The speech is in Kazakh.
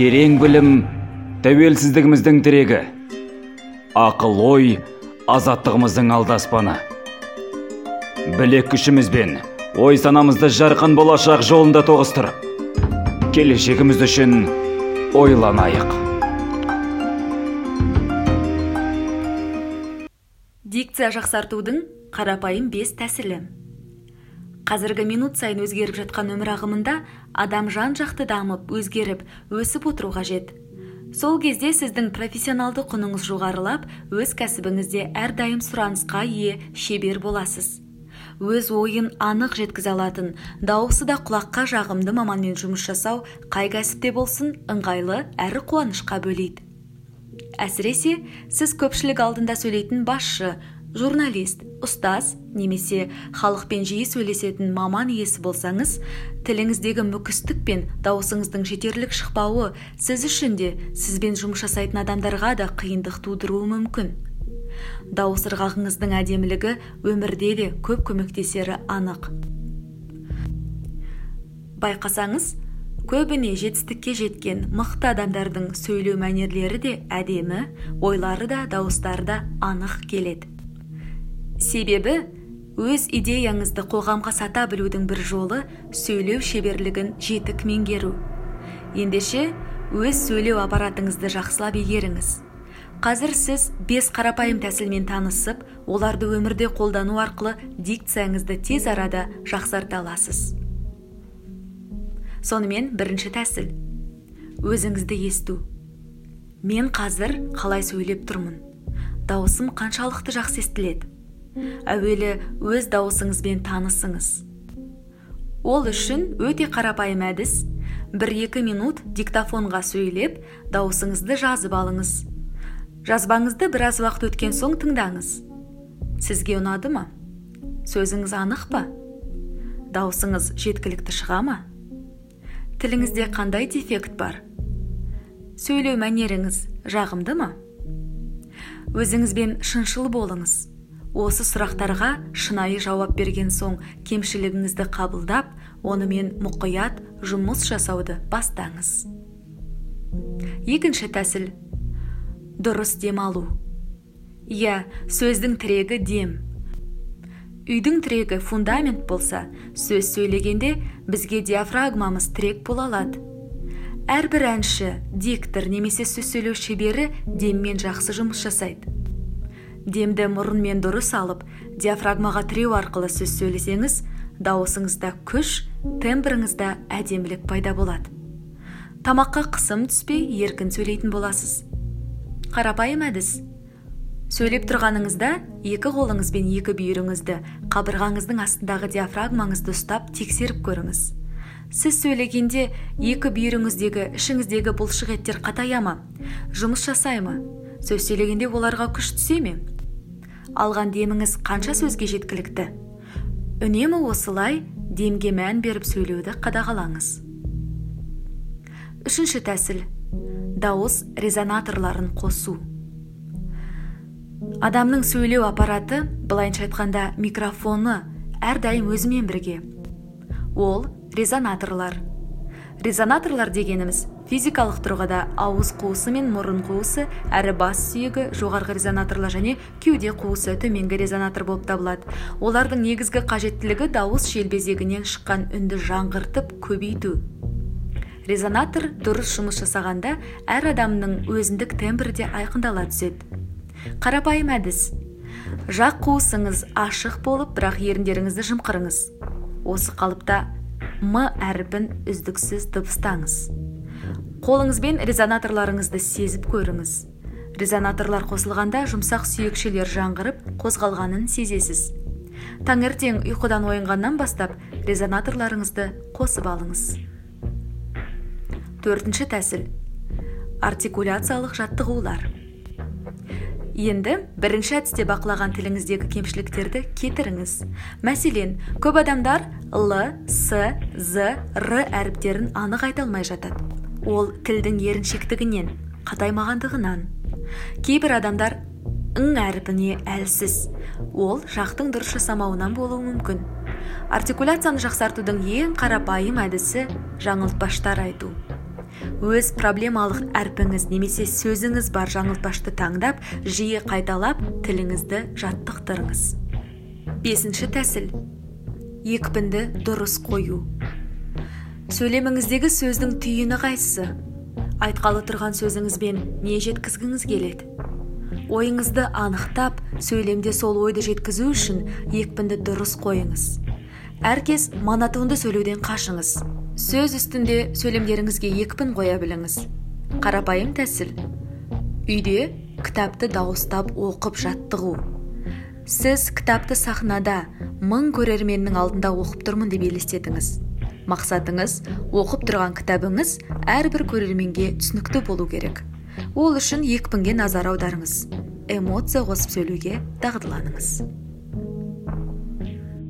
терең білім тәуелсіздігіміздің тірегі. Ақыл ой азаттығымыздың алдаспаны. Білек күшімізбен ой санамызды жарқын болашақ жолында тоғыстырып келешегіміз үшін ойланайық. Дикция жақсартудың қарапайым бес тәсілі. Қазіргі минут сайын өзгеріп жатқан өмір ағымында адам жан жақты дамып өзгеріп өсіп отыру қажет. Сол кезде сіздің профессионалды құныңыз жоғарылап өз кәсібіңізде әрдайым сұранысқа ие шебер боласыз. Өз ойын анық жеткізе алатын дауысы да құлаққа жағымды маманмен жұмыс жасау қай кәсіпте болсын ыңғайлы әрі қуанышқа бөлейді. Әсіресе сіз көпшілік алдында сөйлейтін басшы журналист ұстаз немесе халықпен жиі сөйлесетін маман иесі болсаңыз тіліңіздегі мүкістік пен дауысыңыздың жетерлік шықпауы сіз үшін де сізбен жұмыс жасайтын адамдарға да қиындық тудыруы мүмкін. Дауыс ырғағыңыздың әдемілігі өмірде де көп көмектесері анық. Байқасаңыз көбіне жетістікке жеткен мықты адамдардың сөйлеу мәнерлері де әдемі ойлары да дауыстары да анық келеді. Себебі өз идеяңызды қоғамға сата білудің бір жолы сөйлеу шеберлігін жетік меңгеру. Ендеше өз сөйлеу аппаратыңызды жақсылап игеріңіз. Қазір сіз бес қарапайым тәсілмен танысып оларды өмірде қолдану арқылы дикцияңызды тез арада жақсарта аласыз. Сонымен бірінші тәсіл. Өзіңізді есту. Мен қазір қалай сөйлеп тұрмын? Дауысым қаншалықты жақсы естіледі? Әуелі өз дауысыңызбен танысыңыз. Ол үшін өте қарапайым әдіс. Бір екі минут диктофонға сөйлеп дауысыңызды жазып алыңыз. Жазбаңызды біраз уақыт өткен соң тыңдаңыз. Сізге ұнады ма? Сөзіңіз анық па? Дауысыңыз жеткілікті шыға ма? Тіліңізде қандай дефект бар? Сөйлеу мәнеріңіз жағымды ма? Өзіңізбен шыншыл болыңыз. Осы сұрақтарға шынайы жауап берген соң кемшілігіңізді қабылдап онымен мұқият жұмыс жасауды бастаңыз. Екінші тәсіл. Дұрыс демалу. Иә сөздің тірегі дем. Үйдің тірегі фундамент болса сөз сөйлегенде бізге диафрагмамыз тірек бола алады. Әрбір әнші диктор немесе сөз сөйлеу шебері деммен жақсы жұмыс жасайды. Демді мұрынмен дұрыс алып диафрагмаға тіреу арқылы сөз сөйлесеңіз дауысыңызда күш тембріңізда әдемілік пайда болады. Тамаққа қысым түспей еркін сөйлейтін боласыз. Қарапайым әдіс. Сөйлеп тұрғаныңызда екі қолыңызбен екі бүйіріңізді қабырғаңыздың астындағы диафрагмаңызды ұстап тексеріп көріңіз. Сіз сөйлегенде екі бүйіріңіздегі ішіңіздегі бұлшық еттер қатая ма? Жұмыс жасай ма? Сөз сөйлегенде оларға күш түсе ме? Алған деміңіз қанша сөзге жеткілікті? Үнемі осылай демге мән беріп сөйлеуді қадағалаңыз. Үшінші тәсіл. Дауыс резонаторларын қосу. Адамның сөйлеу аппараты былайынша айтқанда микрофоны әрдайым өзімен бірге. Ол резонаторлар. Резонаторлар дегеніміз физикалық тұрғыда ауыз қуысы мен мұрын қуысы әрі бас сүйегі жоғарғы резонаторлар және кеуде қуысы төменгі резонатор болып табылады. Олардың негізгі қажеттілігі дауыс желбезегінен шыққан үнді жаңғыртып көбейту. Резонатор дұрыс жұмыс жасағанда әр адамның өзіндік тембрі де айқындала түседі. Қарапайым әдіс. Жақ қуысыңыз ашық болып бірақ еріндеріңізді жымқырыңыз. Осы қалыпта м әріпін үздіксіз дыбыстаңыз қолыңызбен резонаторларыңызды сезіп көріңіз. Резонаторлар қосылғанда жұмсақ сүйекшелер жаңғырып қозғалғанын сезесіз. Таңертең ұйқыдан оянғаннан бастап резонаторларыңызды қосып алыңыз. Төртінші тәсіл. Артикуляциялық жаттығулар. Енді бірінші әдісте бақылаған тіліңіздегі кемшіліктерді кетіріңіз. Мәселен көп адамдар л с з р әріптерін анық айта алмай жатады. Ол тілдің еріншектігінен қатаймағандығынан. Кейбір адамдар ң әріпіне әлсіз. Ол жақтың дұрыс жасамауынан болуы мүмкін. Артикуляцияны жақсартудың ең қарапайым әдісі жаңылтпаштар айту. Өз проблемалық әрпіңіз немесе сөзіңіз бар жаңылтпашты таңдап жиі қайталап тіліңізді жаттықтырыңыз. Бесінші тәсіл. Екпінді дұрыс қою. Сөйлеміңіздегі сөздің түйіні қайсысы? Айтқалы тұрған сөзіңізбен не жеткізгіңіз келеді? Ойыңызды анықтап сөйлемде сол ойды жеткізу үшін екпінді дұрыс қойыңыз. Әркез монотонды сөйлеуден қашыңыз. Сөз үстінде сөйлемдеріңізге екпін қоя біліңіз. Қарапайым тәсіл. Үйде кітапты дауыстап оқып жаттығу. Сіз кітапты сахнада мың көрерменнің алдында оқып тұрмын деп елестетіңіз. Мақсатыңыз оқып тұрған кітабыңыз әрбір көрерменге түсінікті болу керек. Ол үшін екпінге назар аударыңыз. Эмоция қосып сөйлеуге дағдыланыңыз.